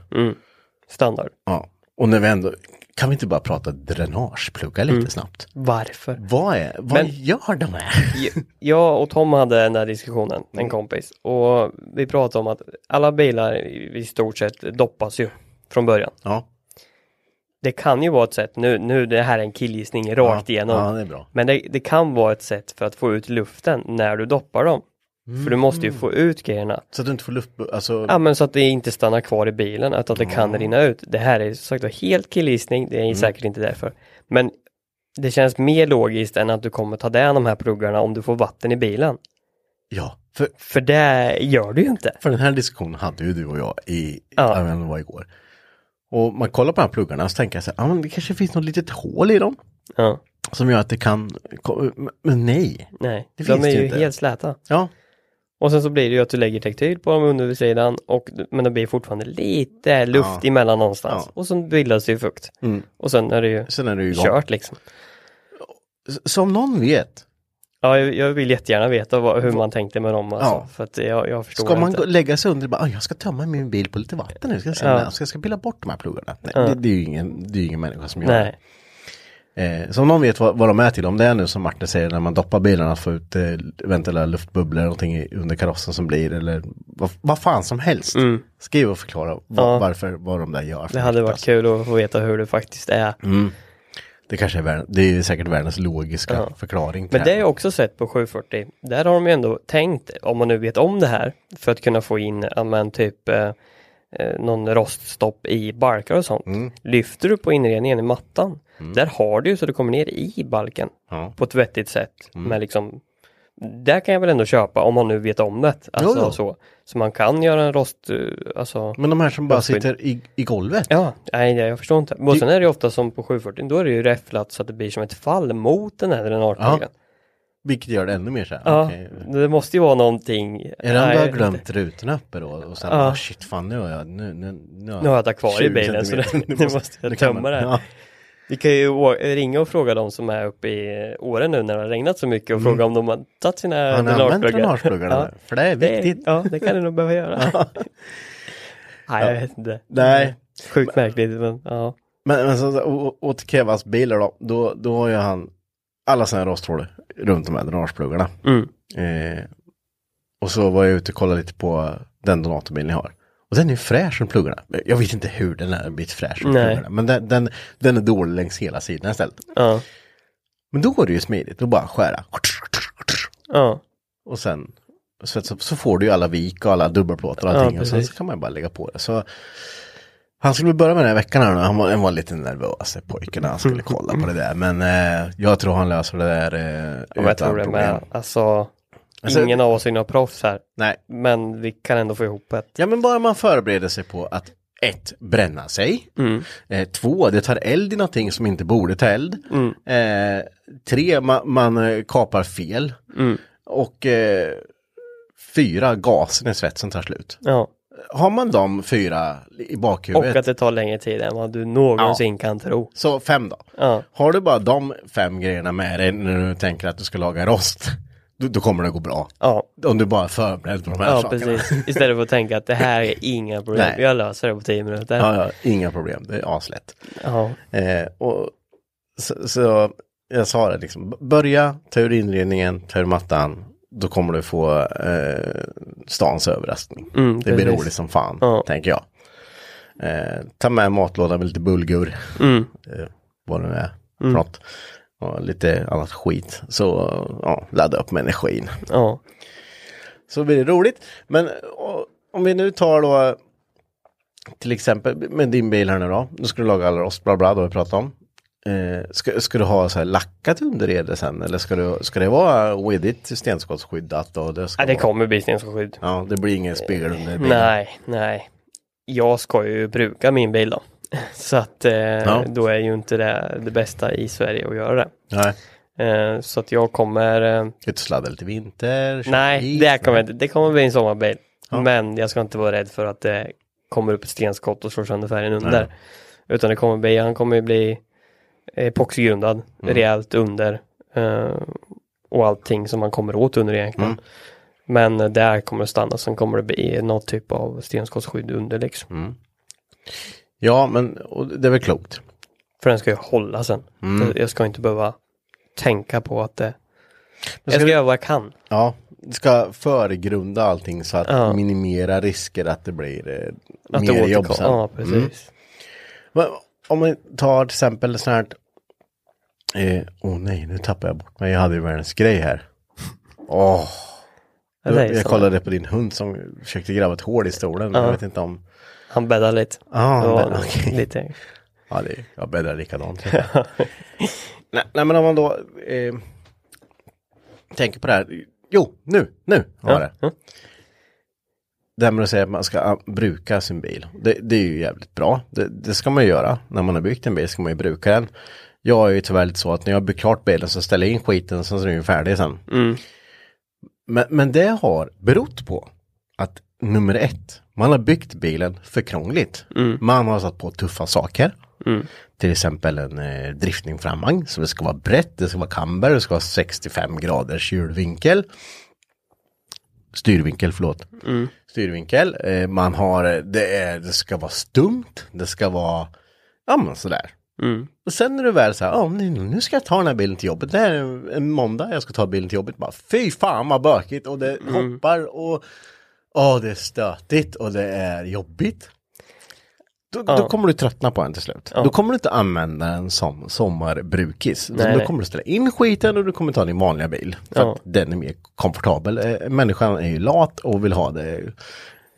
Standard. Ja, och när vi ändå, kan vi inte bara prata dränagepluggar lite snabbt? Varför? Vad är, vad Men- gör de här? Jag och Tom hade den där diskussionen, en kompis, och vi pratade om att alla bilar i stort sett doppas ju från början. Ja, Det kan ju vara ett sätt, nu, nu det här är en killgissning rakt ja, igenom, Ja, men det, det kan vara ett sätt för att få ut luften när du doppar dem. För du måste ju Mm. få ut grejerna. Så att du inte får luft, alltså, Ja men så att det inte stannar kvar i bilen, utan att det kan rinna ut. Det här är som sagt helt killgissning, det är Mm. säkert inte därför. Men det känns mer logiskt än att du kommer ta där de här pluggarna om du får vatten i bilen. ja. För, För det gör du ju inte. för den här diskussionen hade ju du och jag i, Ja. ja. jag vet inte, var igår. Och man kollar på de här pluggarna och så tänker jag så här, ja men det kanske finns något litet hål i dem. Ja, Som gör att det kan, men nej. nej. Det de finns är det ju inte. helt släta. Ja, Och sen så blir det ju att du lägger tektyl på dem undersidan och men det blir fortfarande lite luft Ja. emellan någonstans. Ja. Och så bildas det ju fukt. Mm. Och sen är det ju sen är det ju igång. kört liksom. Som någon vet, Ja, jag, vill jättegärna veta vad, hur man tänkte med dem alltså. Ja. För att jag, jag förstår Ska man inte. lägga sig under och bara, "Ah, jag ska tömma min bil på lite vatten nu, ska jag, Ja. ska jag ska pilla bort de här pluggarna. Nej, Ja. det, det är ju ingen, det är ingen människa som gör Nej. det. Eh, så om någon vet vad, vad de är till, om det är nu som Martin säger när man doppar bilarna att få ut eh, eventuella luftbubblor någonting under karossen som blir eller vad, vad fan som helst. Skriv och förklara vad, Ja. varför, vad de där gör. Det hade varit alltså. kul att få veta hur det faktiskt är. Det kanske är, värld, det är säkert världens logiska Ja. förklaring. Men det har jag också sett på 740. Där har de ju ändå tänkt, om man nu vet om det här, för att kunna få in, ja men typ eh, eh, någon roststopp i balkar och sånt. Mm. Lyfter du på inredningen i mattan, där har du ju så det kommer ner i balken Ja. på ett vettigt sätt. Mm. Med liksom, där kan jag väl ändå köpa om man nu vet om det. Alltså Jo, jo. så. Så man kan göra en rost, eh, alltså Men de här som bara Rostskydd. sitter i, i golvet. Ja, nej jag förstår inte. Och sen är det ju ofta som på 740, då är det ju räfflat så att det blir som ett fall mot den här dränagepluggen. Vilket gör det ännu mer så här. Ja, okej. det måste ju vara någonting. Är det om Nej, du har glömt rutorna uppe då? Och sen, Ja. oh, shit fan nu har jag, nu, nu, nu Nu har jag det kvar i 20 bilen så det, nu måste jag tömma det. Ja. Vi kan ju å- ringa och fråga de som är uppe i Åre nu när det har regnat så mycket och fråga om de har tagit sina Har ni dränagepluggarna? Ja. För det är Det, viktigt. ja, det kan du nog behöva göra. Nej, jag vet inte. Nej. Sjukt märkligt, men ja. Men, men så, och till Kevas bilar då, då, då har ju han alla sina rosthål runt de här dränagepluggarna. Mm. Eh, och så var jag ute och kollade lite på den donatorbilen jag har. Och den är fräsch som pluggarna. Jag vet inte hur den är blivit fräsch Nej. pluggarna. Men den, den, den är dålig längs hela sidan istället. Ja. Men då går det ju smidigt att bara skära. Ja. Och sen så, så, får du ju alla vik och alla dubbelplåtar och Ja, allting. och sen så kan man bara lägga på det. Så han skulle börja med den här veckan här nu. Han var, han var lite nervös pojken när han skulle kolla på det där. Men eh, jag tror han löser det där eh, Ja, men jag tror det med. Alltså, Alltså- ingen av oss är några proffs här. Nej, Men vi kan ändå få ihop ett. ja men bara man förbereder sig på att ett, bränna sig. Mm. Eh, två, det tar eld i någonting som inte borde ta eld. Mm. Eh, tre, man, man eh, kapar fel. Mm. Och eh, fyra, gasen i svetsen tar slut. Ja. har man de fyra i bakhuvudet. Och att det tar längre tid än vad du någonsin kan tro. Så fem då. Ja. Har du bara de fem grejerna med dig när du tänker att du ska laga rost. Då, då kommer det gå bra. Ja, Om du bara är förberedd på de här ja sakerna. precis. Istället för att tänka att det här är inga problem. Nej. Jag löser det på tio minuter. Ja, ja, inga problem. Det är aslätt. Ja. Eh, och så, så jag sa det liksom, börja, ta ur inredningen, ta ur mattan. Då kommer du få eh, stans överraskning. Mm, det blir roligt som fan, Ja. tänker jag. Eh, ta med matlåda med lite bulgur. Mm. Eh, vad det nu är för något. Och lite annat skit. Så ja, ladda upp med energin. Ja. Så blir det roligt. Men och, om vi nu tar då till exempel med din bil här nu då. Nu ska du laga alla rost, bla bla, har vi pratat om. Eh, ska, ska du ha så här lackat underrede sen eller ska, du, ska det vara with it stenskottsskyddat? Och det, ska ja, det vara, kommer bli stensskydd. Ja, det blir ingen spegel under bilen. Nej, nej. Jag ska ju bruka min bil då. Så att eh, då är ju inte det det bästa i Sverige att göra det. Nej. Eh, så att jag kommer eh, Ska du sladda lite vinter? Nej, det kommer inte. Det kommer bli en sommarbil. Ja. Men jag ska inte vara rädd för att det kommer upp ett stenskott och slår sönder färgen under. Nej. Utan det kommer bli, han kommer bli epoxygrundad, Mm. rejält under. eh, och allting som man kommer åt under egentligen. Mm. Men eh, där kommer det stanna, sen kommer det bli något typ av stenskottsskydd under liksom. Mm. Ja, men det är väl klokt. För den ska ju hålla sen. Mm. Jag ska inte behöva tänka på att det... Jag ska ska göra vad jag kan. Ja, du ska föregrunda allting så att Ja. minimera risker att det blir eh, Att mer det jobb sen. Ja, precis. Mm. Men Om man tar till exempel sånt här. Åh eh, åh nej, nu tappar jag bort mig. Jag hade ju världens grej här. Åh. Är jag så. kollade på din hund som försökte gräva ett hål i stolen. Ja. Jag vet inte om. Han bäddar lite. Ah, var men, okej. lite. Ja, det, jag bäddar likadant. nej, nej, men om man då eh, tänker på det här. Jo, nu, nu har jag det. Ja. Det här med att säga att man ska ah, bruka sin bil. Det, det är ju jävligt bra. Det, det ska man ju göra. När man har byggt en bil ska man ju bruka den. Jag är ju tyvärr lite så att när jag byggt klart bilen så ställer jag in skiten så är den ju färdig sen. Mm. Men, men det har berott på att nummer ett, man har byggt bilen för krångligt. Man har satt på tuffa saker. Till exempel en eh, driftning framvagn. Så det ska vara brett, det ska vara camber, det ska vara 65 graders hjulvinkel. Styrvinkel, förlåt. Styrvinkel. Eh, man har, det, är, det ska vara stumt, det ska vara, ja men sådär. Mm. Och sen när du väl säger, ja nu, nu ska jag ta den här bilen till jobbet. Det här är en måndag, jag ska ta bilen till jobbet. Bara, Fy fan vad bökigt och det hoppar och åh, det är stötigt och det är jobbigt. Då, Ja. då kommer du tröttna på den till slut. Ja. Då kommer du inte använda den som sommarbrukis. Nej, då nej. kommer du ställa in skiten och du kommer ta din vanliga bil. För Ja. att den är mer komfortabel. Eh, Människan är ju lat och vill ha det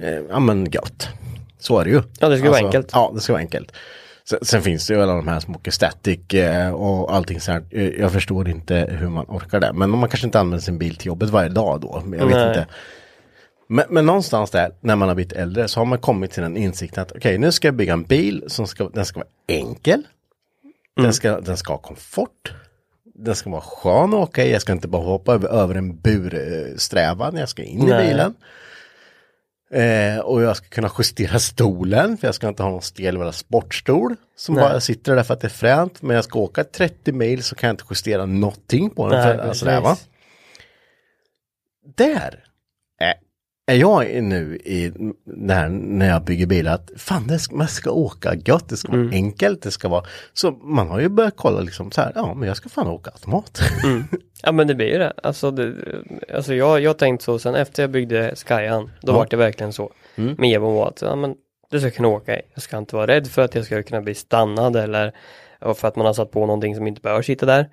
eh, ja, men gött. Så är det ju. Alltså, Ja, det ska vara enkelt. Ja, det ska vara enkelt. Sen, sen finns det ju alla de här som åker static eh, och allting så här. Jag förstår inte hur man orkar det. Men man kanske inte använder sin bil till jobbet varje dag då. Jag vet Nej. inte. Men, men någonstans där, när man har blivit äldre, så har man kommit till den insikten att okej, nu ska jag bygga en bil som ska, den ska vara enkel. Den, ska, den ska ha komfort. Den ska vara skön att åka i. Jag ska inte bara hoppa över, över en bursträva när jag ska in Nej. i bilen. Eh, och jag ska kunna justera stolen, för jag ska inte ha någon stel jävla sportstol. Som Nej. bara sitter där för att det är fränt. Men jag ska åka 30 mil så kan jag inte justera någonting på den. Nej, för, alltså, där, va? där är, är jag nu i när, när jag bygger bilar att fan det ska, man ska åka gött, det ska vara enkelt, det ska vara så man har ju börjat kolla liksom så här, ja men jag ska fan åka automat. Ja men det blir ju det. Alltså, det, alltså jag, jag tänkt så sen efter jag byggde Skyan, då Ja. var det verkligen så. Med Evon var att, ja men du ska kunna åka. Jag ska inte vara rädd för att jag ska kunna bli stannad eller för att man har satt på någonting som inte bör sitta där.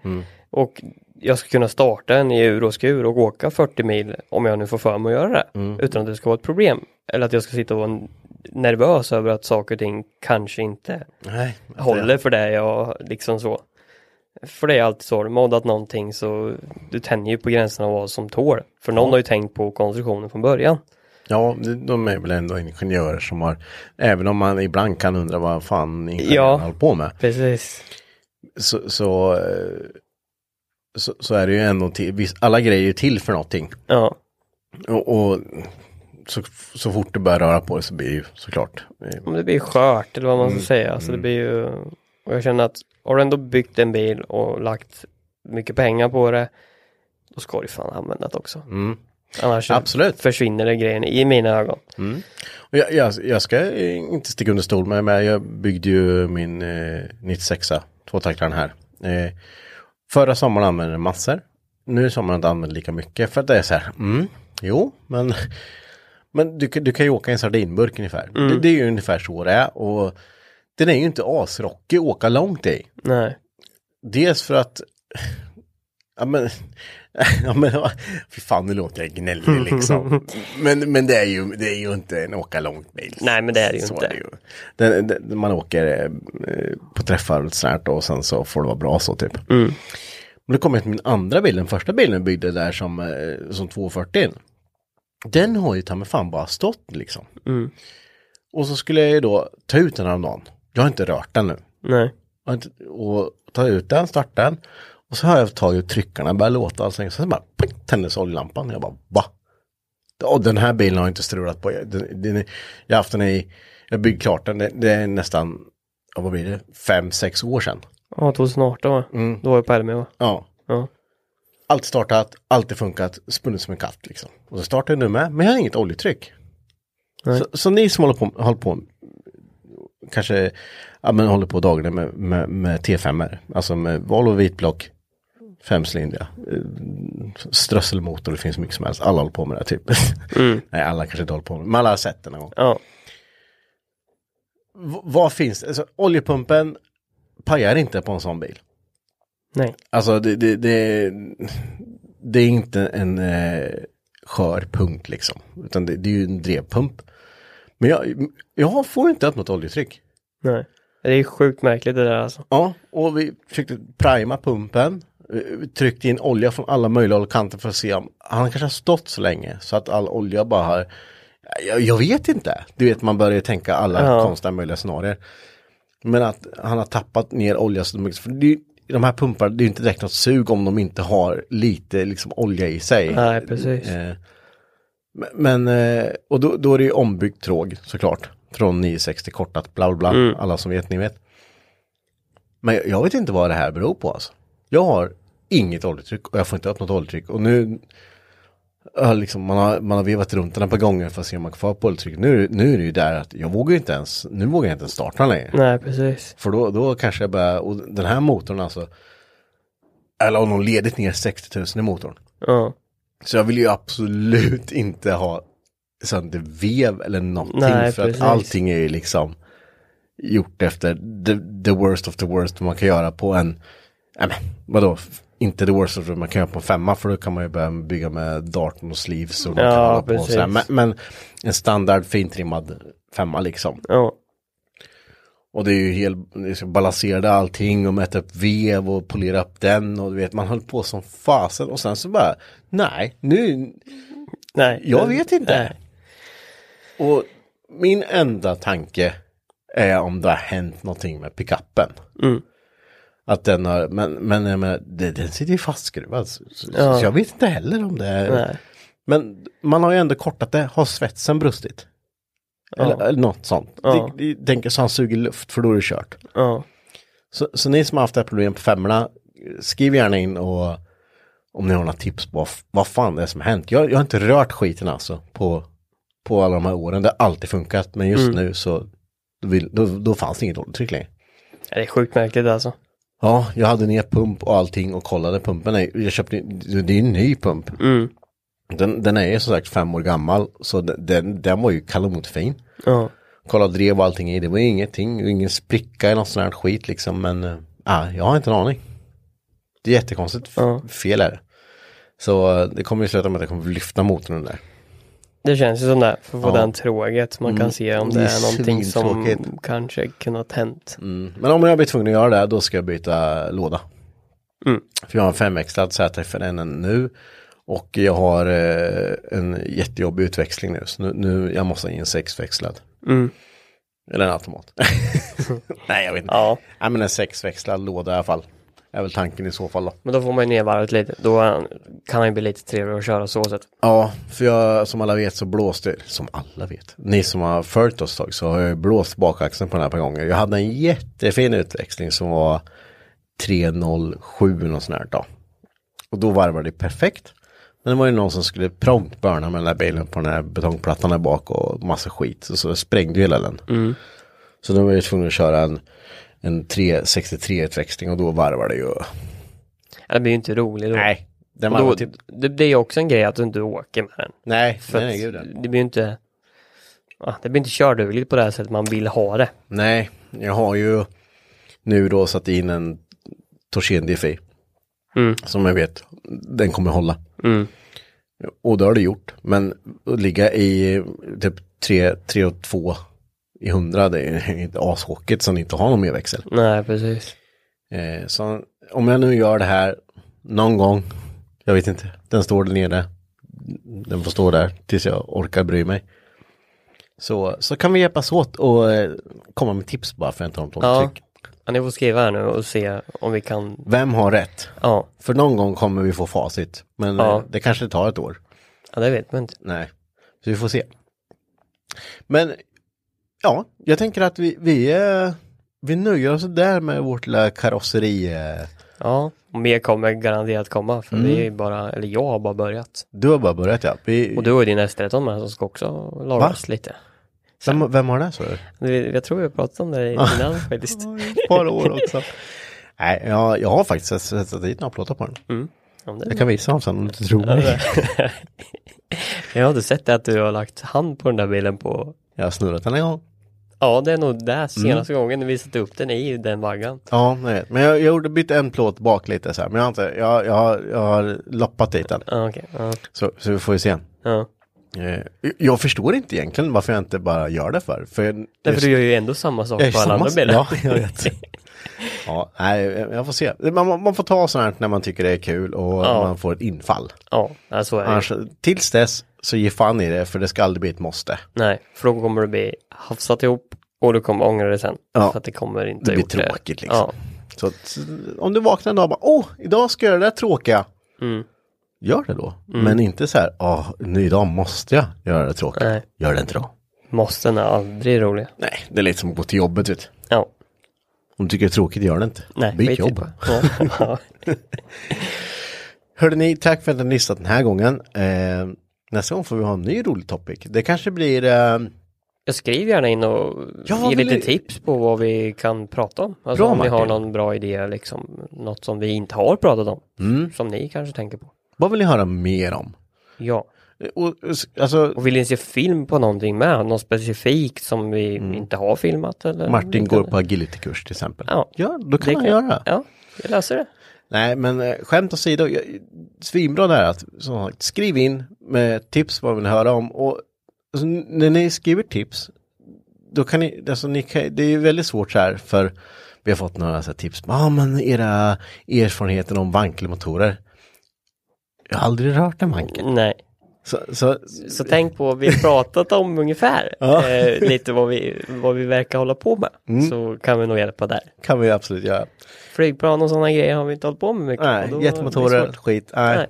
Och jag ska kunna starta en i ur och skur och åka 40 mil om jag nu får för mig att göra det. Utan att det ska vara ett problem. Eller att jag ska sitta och vara nervös över att saker och ting kanske inte Nej, håller för det jag liksom så. För det är alltid så, har du moddat någonting så du tänjer ju på gränserna av vad som tål. För någon har ju tänkt på konstruktionen från början. Ja, de är väl ändå ingenjörer som har, även om man ibland kan undra vad fan ingenjörerna Ja. håller på med. Precis. Så, så, eh, så, så är det ju ändå till, alla grejer är till för någonting. Ja. Och, och så, så fort du börjar röra på dig så blir det ju såklart. eh, Men det blir skört eller vad man ska Mm, säga. Så det blir ju, och jag känner att har du ändå byggt en bil och lagt mycket pengar på det, då ska du fan använda det också. Mm. Annars Absolut. försvinner det grejen i mina ögon. Och Jag, jag, jag ska eh, inte sticka under stol med, men jag byggde ju min eh, 96 tvåtaktaren här. Eh, förra sommaren använde jag massor. Nu i sommar inte använt lika mycket för att det är så här, mm, jo, men, men du, kan- du kan ju åka i en sardinburk ungefär. Det, det är ju ungefär så det är och den är ju inte asrockig att åka långt i. Nej. Dels för att Ja men, ja men, fy fan nu låter jag gnällig liksom. Men, men det är ju, det är ju inte en åka långt bil. Nej, men det är det ju Så inte. ju. Den, den, man åker eh, på träffar och sånt och sen så får det vara bra så typ. Mm. Men det kommer till min andra bil, den första bilen jag byggde där som, eh, som 240. Den har ju ta mig fan bara stått liksom. Mm. Och så skulle jag ju då ta ut den häromdagen. Jag har inte rört den nu. Nej. Jag Och ta ut den, starta den. Och så har jag tagit ut tryckarna, börjar låta och sen bara pling, tändes oljelampan. Jag bara va? Och den här bilen har jag inte strulat på. Den, den, är- jag har haft den i, jag byggde klart den, det, det är nästan, ja, vad blir det, fem, sex år sedan. Ja, 2018 va? Då var jag på Elmia va? Ja. Ja. Allt startat, alltid funkat, spunnit som en katt liksom. Och så startar jag nu med, men jag har inget oljetryck. Så, så ni som håller på, håller på kanske, ja men håller på dagligen med, med, med T5, alltså med Volvo vitblock, femcylindriga, eh, strösselmotor, det finns mycket som helst, alla håller på med det typ. Nej, alla kanske inte håller på med det, men alla har sett det någon gång. Ja. V- vad finns? Alltså, oljepumpen pajar inte på en sån bil. Nej. Alltså det, det, det, det är inte en eh, skör punkt liksom. Utan det, det är ju en drevpump. Men jag, jag får inte upp något oljetryck. Nej. Det är sjukt märkligt det där alltså. Ja, och vi försökte prima pumpen. Eh, Tryckte in olja från alla möjliga håll och kanter för att se om han kanske har stått så länge så att all olja bara har jag, jag vet inte. Du vet man börjar tänka alla Ja. konstiga möjliga scenarier. Men att han har tappat ner olja så mycket. För det, de här pumparna, det är inte direkt något sug om de inte har lite liksom olja i sig. Nej, precis. Eh, men- eh, och då, då är det ju ombyggt tråg såklart. Från 960 kortat, bla bla bla. Mm. Alla som vet, ni vet. Men jag, jag vet inte vad det här beror på alltså. Jag har inget oljetryck och jag får inte upp något oljetryck. Och nu liksom, man, har, man har vevat runt den ett par gånger för att se om man kan få upp oljetryck. Nu, nu är det ju där att jag vågar inte ens, nu vågar jag inte ens starta längre. Nej, precis. För då, då kanske jag börjar, och den här motorn alltså. Eller har nog ledigt ner 60 000 i motorn. Ja. Så jag vill ju absolut inte ha sönder vev eller någonting. Nej, för precis. att allting är ju liksom gjort efter the, the worst of the worst man kan göra på en, nej men vadå, inte the worst of man kan göra på en femma för då kan man ju börja bygga med darten och sleeves och man Ja, kan hålla på sådär. Men, men en standard fintrimmad femma liksom. Ja. Och det är ju helt, liksom balanserade allting och mäta upp vev och polera upp den och du vet man höll på som fasen och sen så bara, nej, nu, Nej. jag vet inte. Nej. Och min enda tanke är om det har hänt någonting med pickuppen. Mm. Att den har, men, men jag menar, det, den sitter ju fastskruvad. Så, Ja. så jag vet inte heller om det är. Nej. Men man har ju ändå kortat det. Har svetsen brustit? Eller, Ja. eller något sånt. Ja. Det, det, tänker så han suger luft för då är det kört. Ja. Så, så ni som har haft det här problemet på femmorna, skriv gärna in och om ni har några tips på vad, fan det är som har hänt. Jag, jag har inte rört skiten alltså på, på alla de här åren. Det har alltid funkat, men just nu så då, vill, då, då fanns det inget oljetryck längre. Det är sjukt märkligt alltså. Ja, jag hade ner pump och allting och kollade pumpen. Jag köpte, det är en ny pump. Mm. Den, den är som sagt fem år gammal, så den, den, var ju kanonfin. Ja. Kolla drev och allting i, det var ju ingenting, ingen spricka eller något sånt här skit liksom, men äh, jag har inte en aning. Det är jättekonstigt, Ja. fel är det. Så eh, det kommer ju sluta med att jag kommer lyfta motorn där. Det känns ju som det, för att få Ja. den tråget. Man kan Mm. se om Det det är är någonting som kanske kunnat hänt. Mm. Men om jag blir tvungen att göra det, då ska jag byta låda. Mm. För jag har en femväxlad ZFN nu. Och jag har eh, en jättejobbig utväxling nu. Så nu, nu jag måste ha in en sexväxlad. Mm. Eller en automat. Nej, jag vet inte. Ja. Nej, men en sexväxlad låda i alla fall. Är väl tanken i så fall då. Men då får man ju ner varvet lite. Då kan han ju bli lite trevligare att köra så sätt. Ja, för jag, som alla vet så blåste, som alla vet, ni som har följt oss tag så har jag blåst bakaxeln på den här par gånger. Jag hade en jättefin utväxling som var 307 något sånt här då. Och då varvade det perfekt. Men det var ju någon som skulle prompt burna med den där bilen på den här betongplattan där bak och massa skit. Så, så sprängde hela den. Så då var jag tvungen att köra en, en 363 utväxling och då varvade det ju. Det blir ju inte roligt då. Nej, den då, typ. det, det är ju också en grej att du inte åker med den. Nej, För nej, nej, gud, det blir ju inte Det blir inte kördugligt på det här sättet man vill ha det. Nej, jag har ju nu då satt in en Torsen DFI. Mm. Som jag vet, den kommer hålla. Mm. Och det har det gjort. Men att ligga i typ 3, 3 och 2 i 100, det är inte ashåkigt som inte har någon mer växel. Nej, precis. Eh, så om jag nu gör det här någon gång, jag vet inte, den står där nere. Den får stå där tills jag orkar bry mig. Så, så kan vi hjälpas åt och eh, komma med tips bara för att inte har Ja. något tryck. Ja, ni får skriva här nu och se om vi kan Vem har rätt? Ja, För någon gång kommer vi få facit. Men Ja. eh, det kanske tar ett år. ja det vet man inte. Nej, så vi får se. Men ja, jag tänker att vi, vi, eh, vi nöjer oss där med vårt lilla karosseri. eh. Ja, och mer kommer garanterat komma för Mm. vi är bara, eller jag har bara börjat. Du har bara börjat ja. Vi, Och du har ju din S13 med som ska också lagras lite. vem, vem har det så? Jag tror vi har pratat om det innan faktiskt. Ett par år också. Nej, jag, jag har faktiskt satt dit några plåtar på den. Mm. Det- Jag kan visa dem sen om du inte tror mig. Jag har inte sett det att du har lagt hand på den där bilen på Jag har snurrat den en gång. Ja, det är nog där senaste Mm. gången vi satte upp den i den vaggan. Ja, vet. Men jag, jag gjorde bytte en plåt bak lite så här. Men jag har inte, jag, jag, har, jag har loppat dit den. Ja, okej. Ja. Så, så vi får ju se. Ja. Eh, Jag förstår inte egentligen varför jag inte bara gör det för. för Därför du gör ju ändå samma sak på alla andra bilar. Ja, jag vet. ja, nej, jag får se. Man, man får ta sånt här när man tycker det är kul och Ja. man får ett infall. ja, så är det. Annars, tills dess så ge fan i det för det ska aldrig bli ett måste. Nej, för då kommer det bli hafsat ihop och du kommer ångra det sen. Ja. För att det kommer inte Det blir tråkigt liksom. Ja. Så att, om du vaknar en dag och bara, åh, idag ska jag göra det där tråkiga. Mm. Gör det då. Men inte så här, åh, nu idag måste jag göra det tråkiga. Nej. Gör det inte då. Måsten är aldrig roliga. Nej, det är lite som att gå till jobbet vet du. Ja. Om du tycker det är tråkigt, gör det inte. Nej, Byt jobb. Ja. Hörde ni, tack för att ni har lyssnat den här gången. Eh, nästa gång får vi ha en ny rolig topic. Det kanske blir, eh, Jag skriver gärna in och Ja, ge vill lite tips på vad vi kan prata om. Alltså Bra, om ni har någon bra idé, liksom något som vi inte har pratat om. Mm. Som ni kanske tänker på. vad vill ni höra mer om? Ja. Och, alltså, Och vill ni se film på någonting med? Något specifikt som vi inte har filmat eller? Mm. Martin går på agilitykurs till exempel. Ja. ja då kan Det han kan- göra. Ja, jag löser det. Nej, men eh, skämt åsido, jag- svinbra där att sagt, skriv in med tips vad vill ni höra om och alltså, när ni skriver tips då kan ni, alltså ni kan, det är väldigt svårt så här för vi har fått några så tips, ja ah, men era erfarenheter om vankelmotorer. Jag har aldrig rört en vankel. Nej. Så, så, Så tänk på, vi har pratat om ungefär Ja. eh, lite vad vi, vad vi verkar hålla på med. Mm. Så kan vi nog hjälpa där. kan vi absolut göra. Flygplan och sådana grejer har vi inte hållit på med mycket. Nej, jetmotorer, skit, nej. Nej.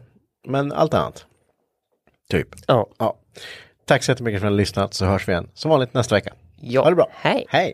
Men allt annat. Typ. Ja. Ja. Tack så jättemycket för att ni har lyssnat så hörs vi igen som vanligt nästa vecka. ja. Ha det bra. Hej. Hej.